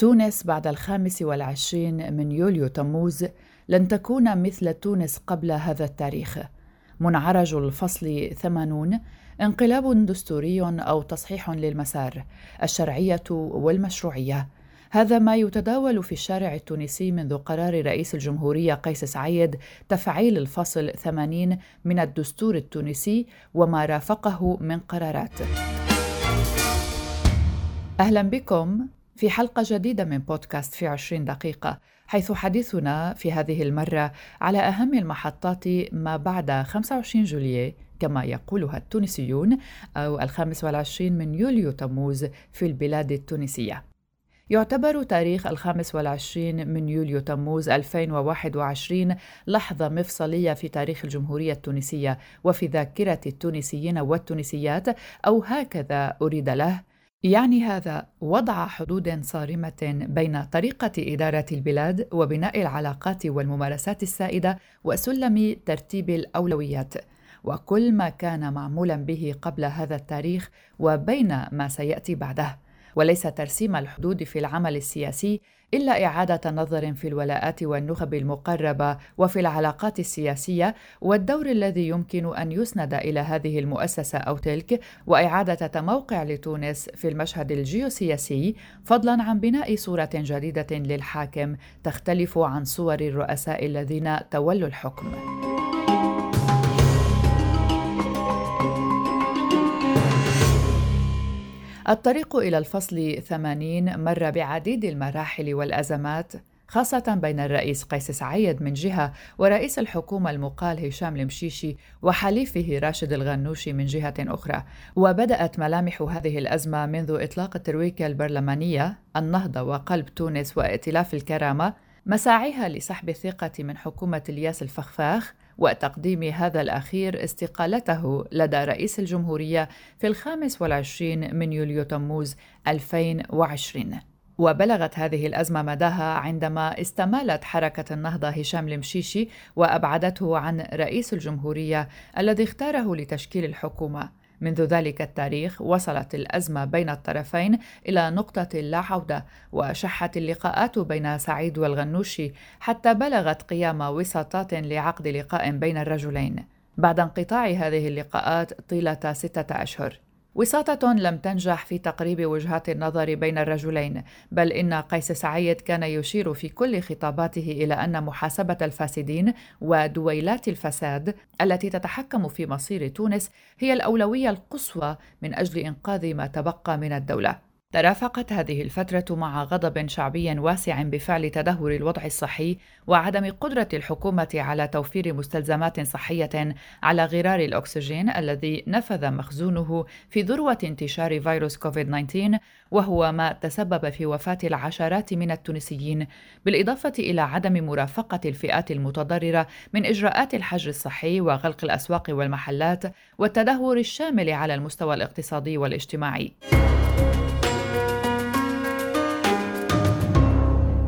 تونس بعد الخامس والعشرين من يوليو تموز لن تكون مثل تونس قبل هذا التاريخ. منعرج الفصل ثمانون انقلاب دستوري أو تصحيح للمسار الشرعية والمشروعية. هذا ما يتداول في الشارع التونسي منذ قرار رئيس الجمهورية قيس سعيد تفعيل الفصل 80 من الدستور التونسي وما رافقه من قرارات. أهلا بكم. في حلقة جديدة من بودكاست في 20 دقيقة حيث حديثنا في هذه المرة على أهم المحطات ما بعد 25 جوليي كما يقولها التونسيون أو الخامس والعشرين من يوليو تموز في البلاد التونسية. يعتبر تاريخ الخامس والعشرين من يوليو تموز 2021 لحظة مفصلية في تاريخ الجمهورية التونسية وفي ذاكرة التونسيين والتونسيات أو هكذا أريد له يعني هذا وضع حدود صارمة بين طريقة إدارة البلاد وبناء العلاقات والممارسات السائدة وسلم ترتيب الأولويات. وكل ما كان معمولا به قبل هذا التاريخ وبين ما سيأتي بعده. وليس ترسيم الحدود في العمل السياسي إلا إعادة نظر في الولاءات والنخب المقربة وفي العلاقات السياسية والدور الذي يمكن أن يسند إلى هذه المؤسسة أو تلك وإعادة تموقع لتونس في المشهد الجيوسياسي فضلا عن بناء صورة جديدة للحاكم تختلف عن صور الرؤساء الذين تولوا الحكم. الطريق إلى الفصل 80 مر بعديد المراحل والأزمات خاصة بين الرئيس قيس سعيد من جهة ورئيس الحكومة المقال هشام المشيشي وحليفه راشد الغنوشي من جهة أخرى. وبدأت ملامح هذه الأزمة منذ إطلاق الترويكة البرلمانية النهضة وقلب تونس وائتلاف الكرامة مساعيها لسحب الثقة من حكومة الياس الفخفاخ وتقديم هذا الأخير استقالته لدى رئيس الجمهورية في الخامس والعشرين من يوليو تموز 2020 وبلغت هذه الأزمة مداها عندما استمالت حركة النهضة هشام المشيشي وأبعدته عن رئيس الجمهورية الذي اختاره لتشكيل الحكومة. منذ ذلك التاريخ وصلت الأزمة بين الطرفين إلى نقطة لا عودة وشحت اللقاءات بين سعيد والغنوشي حتى بلغت قيام وساطات لعقد لقاء بين الرجلين. بعد انقطاع هذه اللقاءات طيلة ستة أشهر. وساطة لم تنجح في تقريب وجهات النظر بين الرجلين، بل إن قيس سعيد كان يشير في كل خطاباته إلى أن محاسبة الفاسدين ودويلات الفساد التي تتحكم في مصير تونس هي الأولوية القصوى من أجل إنقاذ ما تبقى من الدولة. ترافقت هذه الفترة مع غضب شعبي واسع بفعل تدهور الوضع الصحي وعدم قدرة الحكومة على توفير مستلزمات صحية على غرار الأكسجين الذي نفذ مخزونه في ذروة انتشار فيروس كوفيد-19 وهو ما تسبب في وفاة العشرات من التونسيين بالإضافة إلى عدم مرافقة الفئات المتضررة من إجراءات الحجر الصحي وغلق الأسواق والمحلات والتدهور الشامل على المستوى الاقتصادي والاجتماعي.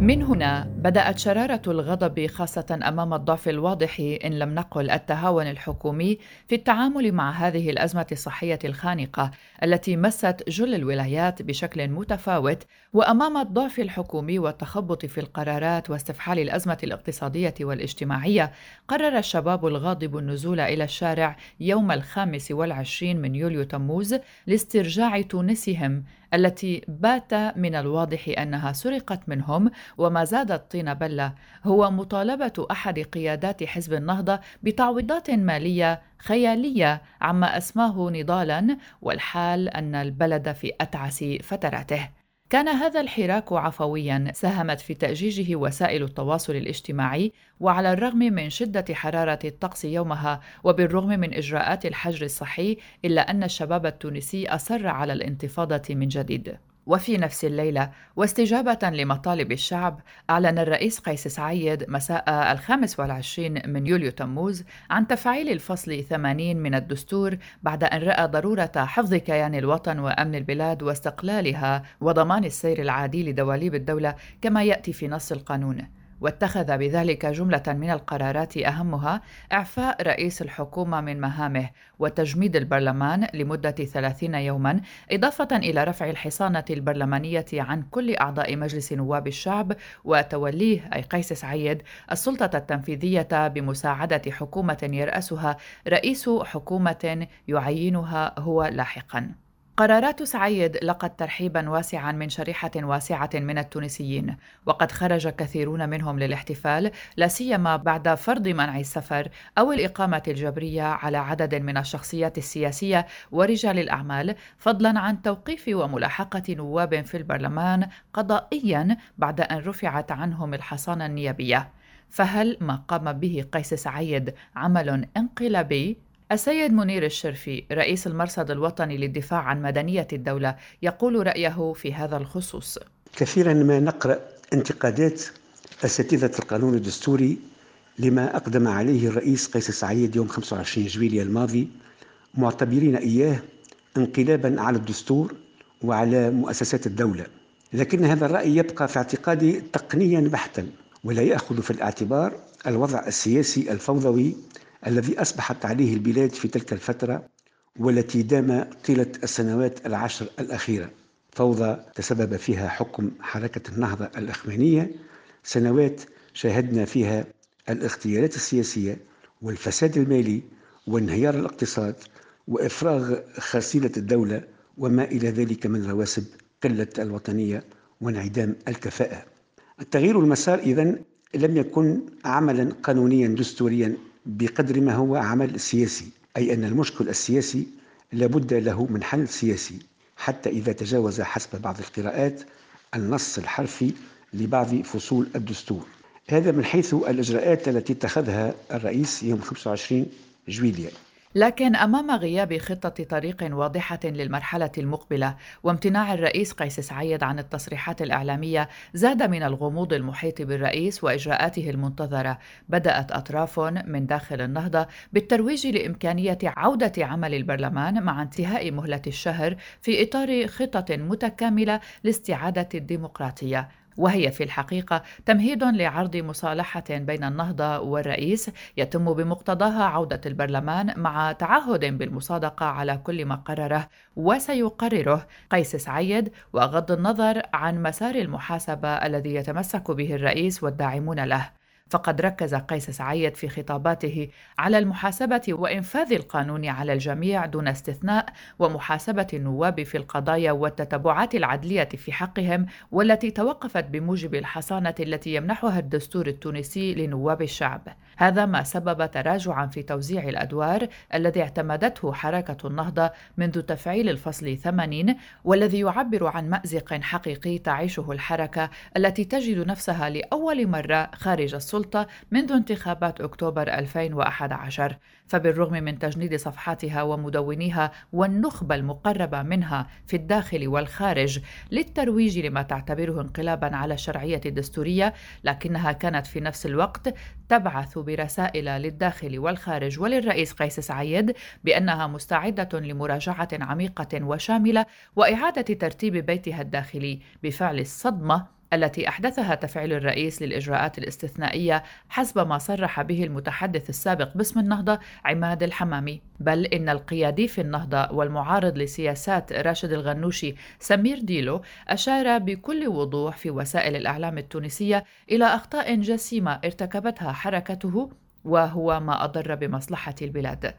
من هنا بدأت شرارة الغضب خاصة أمام الضعف الواضح إن لم نقل التهاون الحكومي في التعامل مع هذه الأزمة الصحية الخانقة التي مست جل الولايات بشكل متفاوت وأمام الضعف الحكومي والتخبط في القرارات واستفحال الأزمة الاقتصادية والاجتماعية قرر الشباب الغاضب النزول إلى الشارع يوم الخامس والعشرين من يوليو تموز لاسترجاع تونسهم التي بات من الواضح أنها سرقت منهم وما زاد الطين بلة هو مطالبة أحد قيادات حزب النهضة بتعويضات مالية خيالية عما أسماه نضالا والحال أن البلد في أتعس فتراته. كان هذا الحراك عفويا ساهمت في تأجيجه وسائل التواصل الاجتماعي وعلى الرغم من شدة حرارة الطقس يومها وبالرغم من إجراءات الحجر الصحي إلا أن الشباب التونسي أصر على الانتفاضة من جديد. وفي نفس الليلة واستجابة لمطالب الشعب أعلن الرئيس قيس سعيد مساء الخامس والعشرين من يوليو تموز عن تفعيل الفصل 80 من الدستور بعد أن رأى ضرورة حفظ كيان الوطن وأمن البلاد واستقلالها وضمان السير العادي لدواليب الدولة كما يأتي في نص القانون. واتخذ بذلك جملة من القرارات أهمها إعفاء رئيس الحكومة من مهامه وتجميد البرلمان لمدة 30 يوما إضافة إلى رفع الحصانة البرلمانية عن كل أعضاء مجلس نواب الشعب وتوليه أي قيس سعيد السلطة التنفيذية بمساعدة حكومة يرأسها رئيس حكومة يعينها هو لاحقا. قرارات سعيد لقت ترحيبا واسعا من شريحة واسعة من التونسيين وقد خرج كثيرون منهم للاحتفال لا سيما بعد فرض منع السفر أو الإقامة الجبرية على عدد من الشخصيات السياسية ورجال الأعمال فضلا عن توقيف وملاحقة نواب في البرلمان قضائيا بعد أن رفعت عنهم الحصانة النيابية. فهل ما قام به قيس سعيد عمل انقلابي؟ السيد منير الشرفي رئيس المرصد الوطني للدفاع عن مدنية الدولة يقول رأيه في هذا الخصوص. كثيرا ما نقرأ انتقادات أساتذة القانون الدستوري لما أقدم عليه الرئيس قيس سعيد يوم 25 جويلية الماضي معتبرين إياه انقلابا على الدستور وعلى مؤسسات الدولة. لكن هذا الرأي يبقى في اعتقادي تقنيا بحتا ولا يأخذ في الاعتبار الوضع السياسي الفوضوي الذي أصبحت عليه البلاد في تلك الفترة والتي دام طيلة السنوات العشر الأخيرة. فوضى تسبب فيها حكم حركة النهضة الإخوانية سنوات شاهدنا فيها الاغتيالات السياسية والفساد المالي وانهيار الاقتصاد وإفراغ خسيلة الدولة وما إلى ذلك من رواسب قلة الوطنية وانعدام الكفاءة. التغيير المسار إذن لم يكن عملا قانونيا دستوريا بقدر ما هو عمل سياسي أي أن المشكل السياسي لابد له من حل سياسي حتى إذا تجاوز حسب بعض القراءات النص الحرفي لبعض فصول الدستور. هذا من حيث الإجراءات التي اتخذها الرئيس يوم 25 جويلية لكن أمام غياب خطة طريق واضحة للمرحلة المقبلة وامتناع الرئيس قيس سعيد عن التصريحات الإعلامية زاد من الغموض المحيط بالرئيس وإجراءاته المنتظرة. بدأت أطراف من داخل النهضة بالترويج لإمكانية عودة عمل البرلمان مع انتهاء مهلة الشهر في إطار خطط متكاملة لاستعادة الديمقراطية. وهي في الحقيقة تمهيد لعرض مصالحة بين النهضة والرئيس يتم بمقتضاها عودة البرلمان مع تعهد بالمصادقة على كل ما قرره وسيقرره قيس سعيد وغض النظر عن مسار المحاسبة الذي يتمسك به الرئيس والداعمون له. فقد ركز قيس سعيد في خطاباته على المحاسبة وإنفاذ القانون على الجميع دون استثناء ومحاسبة النواب في القضايا والتتبعات العدلية في حقهم والتي توقفت بموجب الحصانة التي يمنحها الدستور التونسي لنواب الشعب. هذا ما سبب تراجعا في توزيع الأدوار الذي اعتمدته حركة النهضة منذ تفعيل الفصل 80 والذي يعبر عن مأزق حقيقي تعيشه الحركة التي تجد نفسها لأول مرة خارج السلطة السلطة منذ انتخابات أكتوبر 2011 فبالرغم من تجنيد صفحاتها ومدونيها والنخبة المقربة منها في الداخل والخارج للترويج لما تعتبره انقلابا على الشرعية الدستورية لكنها كانت في نفس الوقت تبعث برسائل للداخل والخارج وللرئيس قيس سعيد بأنها مستعدة لمراجعة عميقة وشاملة وإعادة ترتيب بيتها الداخلي بفعل الصدمة التي أحدثها تفعيل الرئيس للإجراءات الاستثنائية حسب ما صرح به المتحدث السابق باسم النهضة عماد الحمامي. بل إن القيادي في النهضة والمعارض لسياسات راشد الغنوشي سمير ديلو أشار بكل وضوح في وسائل الإعلام التونسية إلى أخطاء جسيمة ارتكبتها حركته وهو ما أضر بمصلحة البلاد.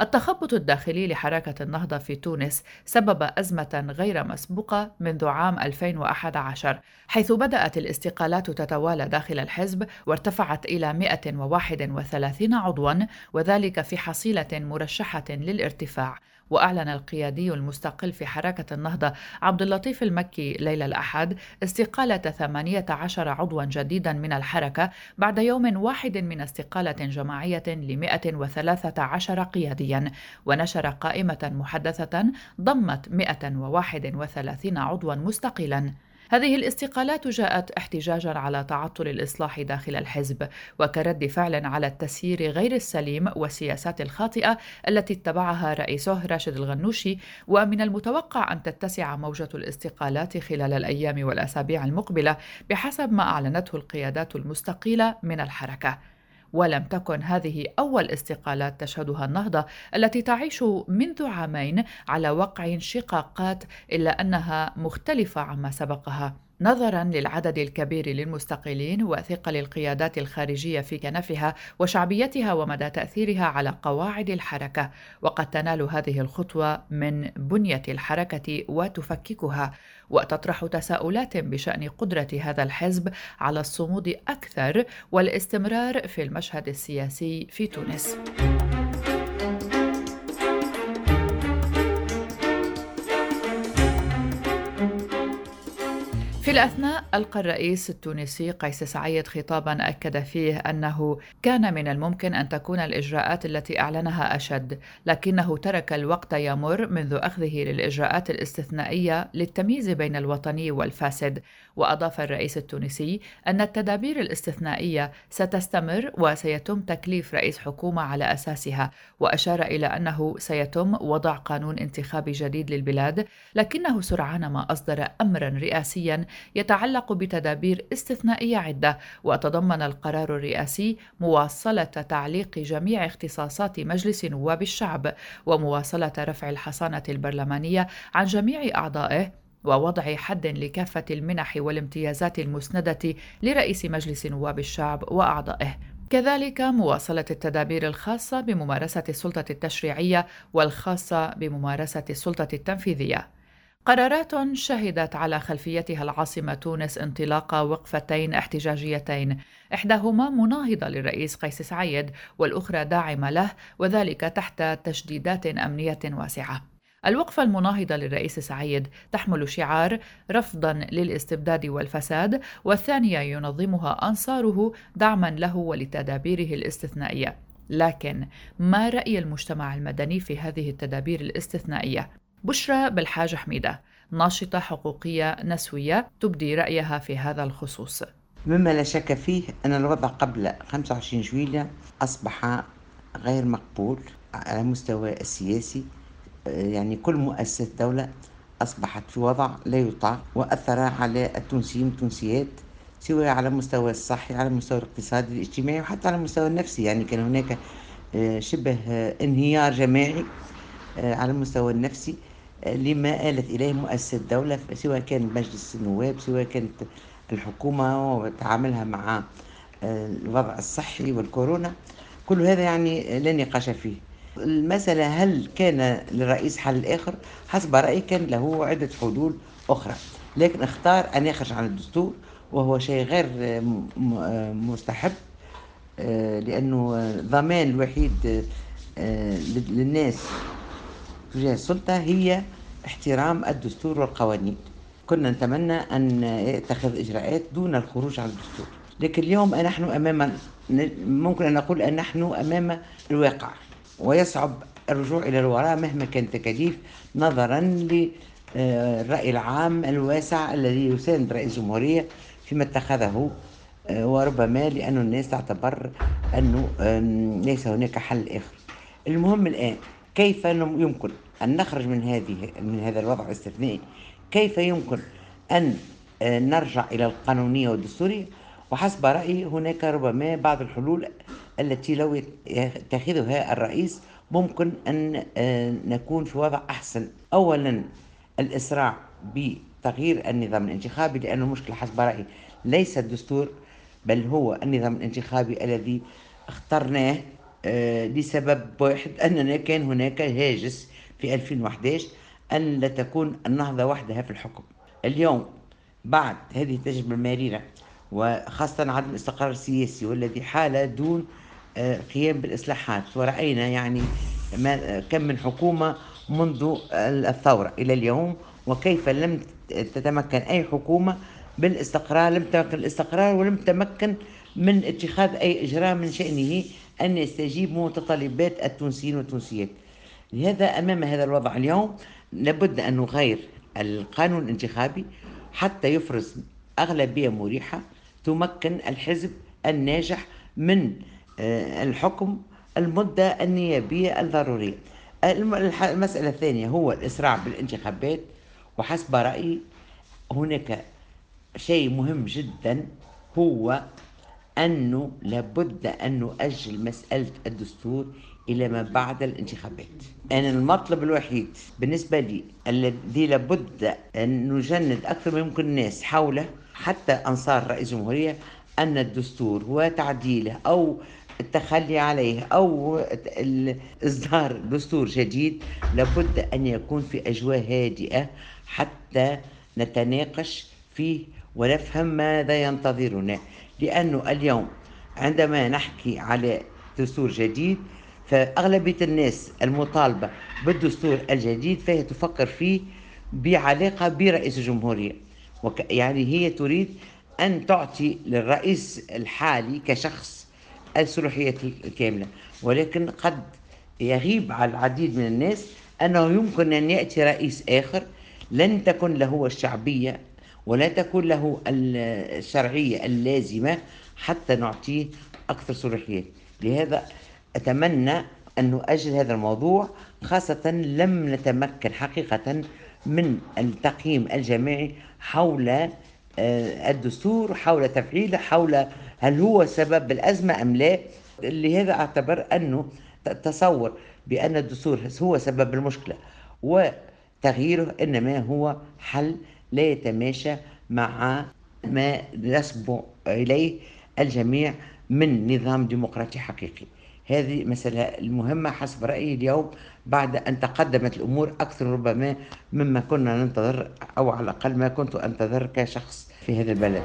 التخبط الداخلي لحركة النهضة في تونس سبب أزمة غير مسبوقة منذ عام 2011 حيث بدأت الاستقالات تتوالى داخل الحزب وارتفعت إلى 131 عضوا وذلك في حصيلة مرشحة للارتفاع. وأعلن القيادي المستقل في حركة النهضة عبد اللطيف المكي ليلة الأحد استقالة 18 عضوا جديدا من الحركة بعد يوم واحد من استقالة جماعية ل 113 قياديا. ونشر قائمة محدثة ضمت 131 عضوا مستقلا. هذه الاستقالات جاءت احتجاجا على تعطل الإصلاح داخل الحزب وكرد فعل على التسيير غير السليم والسياسات الخاطئة التي اتبعها رئيسه راشد الغنوشي. ومن المتوقع أن تتسع موجة الاستقالات خلال الأيام والأسابيع المقبلة بحسب ما أعلنته القيادات المستقيلة من الحركة. ولم تكن هذه أول استقالات تشهدها النهضة التي تعيش منذ عامين على وقع شقاقات إلا أنها مختلفة عما سبقها. نظرا للعدد الكبير للمستقلين وثقل القيادات الخارجية في كنفها وشعبيتها ومدى تأثيرها على قواعد الحركة وقد تنال هذه الخطوة من بنية الحركة وتفككها وتطرح تساؤلات بشأن قدرة هذا الحزب على الصمود أكثر والاستمرار في المشهد السياسي في تونس. الأثناء ألقى الرئيس التونسي قيس سعيد خطابا أكد فيه أنه كان من الممكن أن تكون الإجراءات التي أعلنها أشد لكنه ترك الوقت يمر منذ أخذه للإجراءات الاستثنائية للتمييز بين الوطني والفاسد. وأضاف الرئيس التونسي أن التدابير الاستثنائية ستستمر وسيتم تكليف رئيس حكومة على أساسها وأشار إلى أنه سيتم وضع قانون انتخابي جديد للبلاد لكنه سرعان ما أصدر أمرا رئاسيا يتعلق بتدابير استثنائية عدة وتضمن القرار الرئاسي مواصلة تعليق جميع اختصاصات مجلس نواب الشعب ومواصلة رفع الحصانة البرلمانية عن جميع أعضائه ووضع حد لكافة المنح والامتيازات المسندة لرئيس مجلس نواب الشعب وأعضائه. كذلك مواصلة التدابير الخاصة بممارسة السلطة التشريعية والخاصة بممارسة السلطة التنفيذية. قرارات شهدت على خلفيتها العاصمة تونس انطلاق وقفتين احتجاجيتين. إحداهما مناهضة للرئيس قيس سعيد والأخرى داعمة له وذلك تحت تشديدات أمنية واسعة. الوقفة المناهضة للرئيس سعيد تحمل شعار رفضا للاستبداد والفساد والثانية ينظمها أنصاره دعما له ولتدابيره الاستثنائية لكن ما رأي المجتمع المدني في هذه التدابير الاستثنائية؟ بشرى بالحاج حميدة ناشطة حقوقية نسوية تبدي رأيها في هذا الخصوص مما لا شك فيه أن الوضع قبل 25 جويلية أصبح غير مقبول على المستوى السياسي يعني كل مؤسسات الدولة أصبحت في وضع لا يطاق وأثر على التونسيين والتونسيات سواء على المستوى الصحي على المستوى الاقتصادي الاجتماعي وحتى على المستوى النفسي. يعني كان هناك آه، شبه انهيار جماعي آه، على المستوى النفسي لما آلت إليه مؤسسة الدولة سواء كان مجلس النواب سواء كانت الحكومة وتعاملها مع آه، الوضع الصحي والكورونا. كل هذا يعني لا نقاش فيه. المسألة هل كان للرئيس حل آخر؟ حسب رأيي كان له عدة حلول أخرى لكن اختار أن يخرج عن الدستور وهو شيء غير مستحب آه، لأنه ضمان الوحيد آه، للناس تجاه السلطة هي احترام الدستور والقوانين. كنا نتمنى أن يتخذ إجراءات دون الخروج عن الدستور. لكن اليوم نحن أمام ممكن أن نقول أن نحن أمام الواقع. ويصعب الرجوع إلى الوراء مهما كانت التكاليف نظرا للرأي العام الواسع الذي يساند رئيس الجمهورية فيما اتخذه آه، وربما لأن الناس تعتبر أنه ليس هناك حل آخر. المهم الآن كيف يمكن أن نخرج من هذه من هذا الوضع الاستثنائي؟ كيف يمكن أن آه، نرجع إلى القانونية والدستورية؟ وحسب رأيي هناك ربما بعض الحلول التي لو يتخذها الرئيس ممكن أن آه، نكون في وضع أحسن. أولا الإسراع بتغيير النظام الانتخابي لأنه المشكلة حسب رأيي ليس الدستور بل هو النظام الانتخابي الذي اخترناه آه، لسبب واحد أننا كان هناك هاجس في 2011 أن لا تكون النهضة وحدها في الحكم. اليوم بعد هذه التجربة المريرة وخاصة عدم الاستقرار السياسي والذي حال دون آه، قيام بالإصلاحات. ورأينا يعني ما كم من حكومة منذ الثورة إلى اليوم وكيف لم تتمكن أي حكومة بالاستقرار لم تمكن الاستقرار ولم تمكن من اتخاذ أي إجراء من شأنه أن يستجيب متطلبات التونسيين والتونسيات. لهذا أمام هذا الوضع اليوم لابد أن نغير القانون الانتخابي حتى يفرز أغلبية مريحة تمكن الحزب الناجح من آه، الحكم المدة النيابية الضرورية. المسألة الثانية هو الإسراع بالانتخابات. وحسب رأيي هناك شيء مهم جدا هو أنه لابد أن نؤجل مسألة الدستور إلى ما بعد الانتخابات. أنا المطلب الوحيد بالنسبة لي الذي لابد أن نجند أكثر ما يمكن الناس حوله حتى أنصار رئيس الجمهورية أن الدستور وتعديله أو التخلي عليه أو إصدار دستور جديد لابد أن يكون في أجواء هادئة حتى نتناقش فيه ونفهم ماذا ينتظرنا. لأنه اليوم عندما نحكي على دستور جديد فأغلبية الناس المطالبة بالدستور الجديد فهي تفكر فيه بعلاقة برئيس الجمهورية. وك يعني هي تريد أن تعطي للرئيس الحالي كشخص الصلاحيات الكاملة. ولكن قد يغيب على العديد من الناس أنه يمكن أن يأتي رئيس آخر لن تكن له الشعبية ولا تكون له الشرعية اللازمة حتى نعطيه أكثر صلاحيات لهذا أتمنى أن نؤجل هذا الموضوع خاصة لم نتمكن حقيقة من التقييم الجماعي حول آه، الدستور حول تفعيله حول هل هو سبب الأزمة أم لا. لهذا أعتبر أنه تصور بأن الدستور هو سبب المشكلة وتغييره إنما هو حل لا يتماشى مع ما يصبو إليه الجميع من نظام ديمقراطي حقيقي. هذه مسألة المهمة حسب رأيي اليوم بعد أن تقدمت الأمور أكثر ربما مما كنا ننتظر أو على الأقل ما كنت أنتظر كشخص في هذا البلد.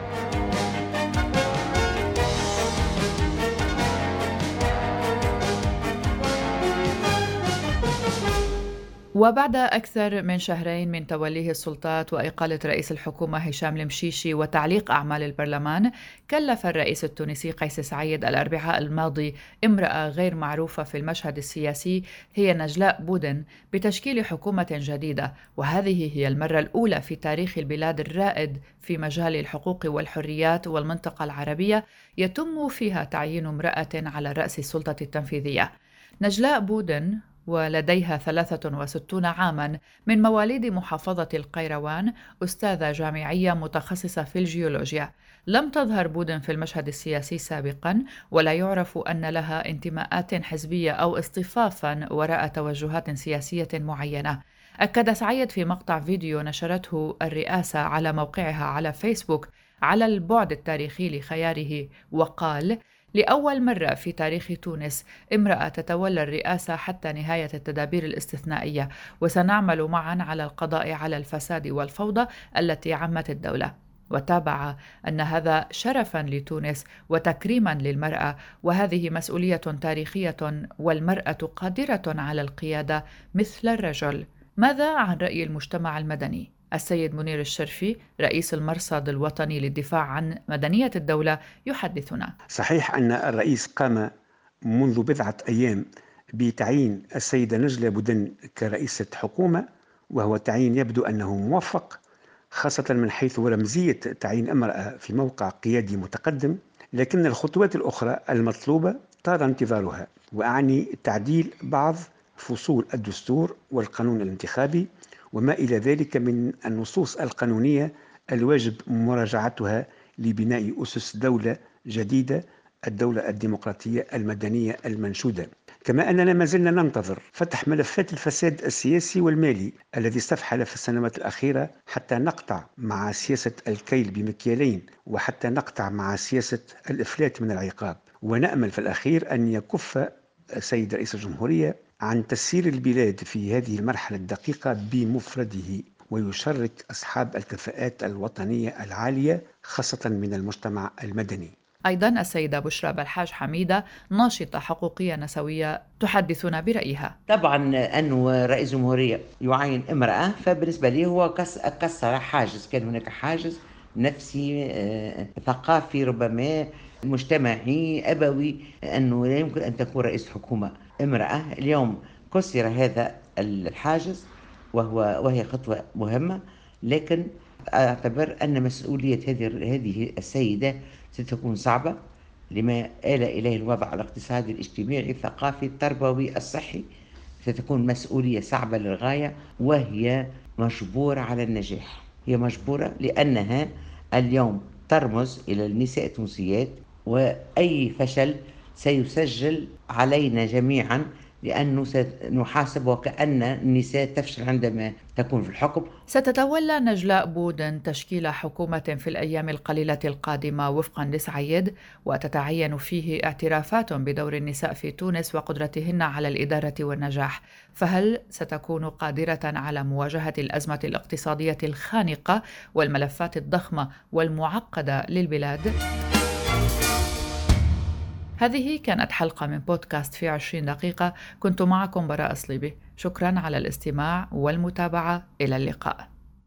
وبعد أكثر من شهرين من توليه السلطات وإقالة رئيس الحكومة هشام المشيشي وتعليق أعمال البرلمان كلف الرئيس التونسي قيس سعيد الأربعاء الماضي امرأة غير معروفة في المشهد السياسي هي نجلاء بودن بتشكيل حكومة جديدة. وهذه هي المرة الأولى في تاريخ البلاد الرائد في مجال الحقوق والحريات والمنطقة العربية يتم فيها تعيين امرأة على رأس السلطة التنفيذية. نجلاء بودن ولديها 63 عاما من مواليد محافظة القيروان أستاذة جامعية متخصصة في الجيولوجيا. لم تظهر بودن في المشهد السياسي سابقا ولا يعرف أن لها انتماءات حزبية أو اصطفافا وراء توجهات سياسية معينة. أكد سعيد في مقطع فيديو نشرته الرئاسة على موقعها على فيسبوك على البعد التاريخي لخياره وقال لأول مرة في تاريخ تونس امرأة تتولى الرئاسة حتى نهاية التدابير الاستثنائية وسنعمل معا على القضاء على الفساد والفوضى التي عمت الدولة. وتابع أن هذا شرفا لتونس وتكريما للمرأة وهذه مسؤولية تاريخية والمرأة قادرة على القيادة مثل الرجل. ماذا عن رأي المجتمع المدني؟ السيد منير الشرفي رئيس المرصد الوطني للدفاع عن مدنية الدولة يحدثنا. صحيح أن الرئيس قام منذ بضعة أيام بتعيين السيدة نجلة بودن كرئيسة حكومة وهو تعيين يبدو أنه موفق خاصة من حيث رمزية تعيين امرأة في موقع قيادي متقدم لكن الخطوات الأخرى المطلوبة طال انتظارها وأعني تعديل بعض فصول الدستور والقانون الانتخابي وما إلى ذلك من النصوص القانونية الواجب مراجعتها لبناء أسس دولة جديدة الدولة الديمقراطية المدنية المنشودة. كما أننا ما زلنا ننتظر فتح ملفات الفساد السياسي والمالي الذي استفحل في السنوات الأخيرة حتى نقطع مع سياسة الكيل بمكيالين وحتى نقطع مع سياسة الإفلات من العقاب. ونأمل في الأخير أن يكف السيد رئيس الجمهورية عن تسيير البلاد في هذه المرحلة الدقيقة بمفرده ويشرك أصحاب الكفاءات الوطنية العالية خاصة من المجتمع المدني. أيضا السيدة بشرى بلحاج حميدة ناشطة حقوقية نسوية تحدثنا برأيها. طبعا أنه رئيس جمهورية يعين امرأة فبالنسبة لي هو كسر حاجز كان هناك حاجز. نفسي آه، ثقافي ربما مجتمعي أبوي أنه لا يمكن أن تكون رئيس حكومة. امرأة اليوم كسر هذا الحاجز وهو وهي خطوة مهمة لكن أعتبر أن مسؤولية هذه هذه السيدة ستكون صعبة لما آل إليه الوضع الاقتصادي الاجتماعي الثقافي التربوي الصحي. ستكون مسؤولية صعبة للغاية وهي مجبورة على النجاح. هي مجبورة لأنها اليوم ترمز إلى النساء التونسيات وأي فشل سيسجل علينا جميعا لأنه سنحاسب وكأن النساء تفشل عندما تكون في الحكم ستتولى نجلاء بودن تشكيل حكومة في الأيام القليلة القادمة وفقا لسعيد وتتعين فيه اعترافات بدور النساء في تونس وقدرتهن على الإدارة والنجاح فهل ستكون قادرة على مواجهة الأزمة الاقتصادية الخانقة والملفات الضخمة والمعقدة للبلاد؟ هذه كانت حلقة من بودكاست في عشرين دقيقة. كنت معكم براء صليبي شكرا على الاستماع والمتابعة. إلى اللقاء.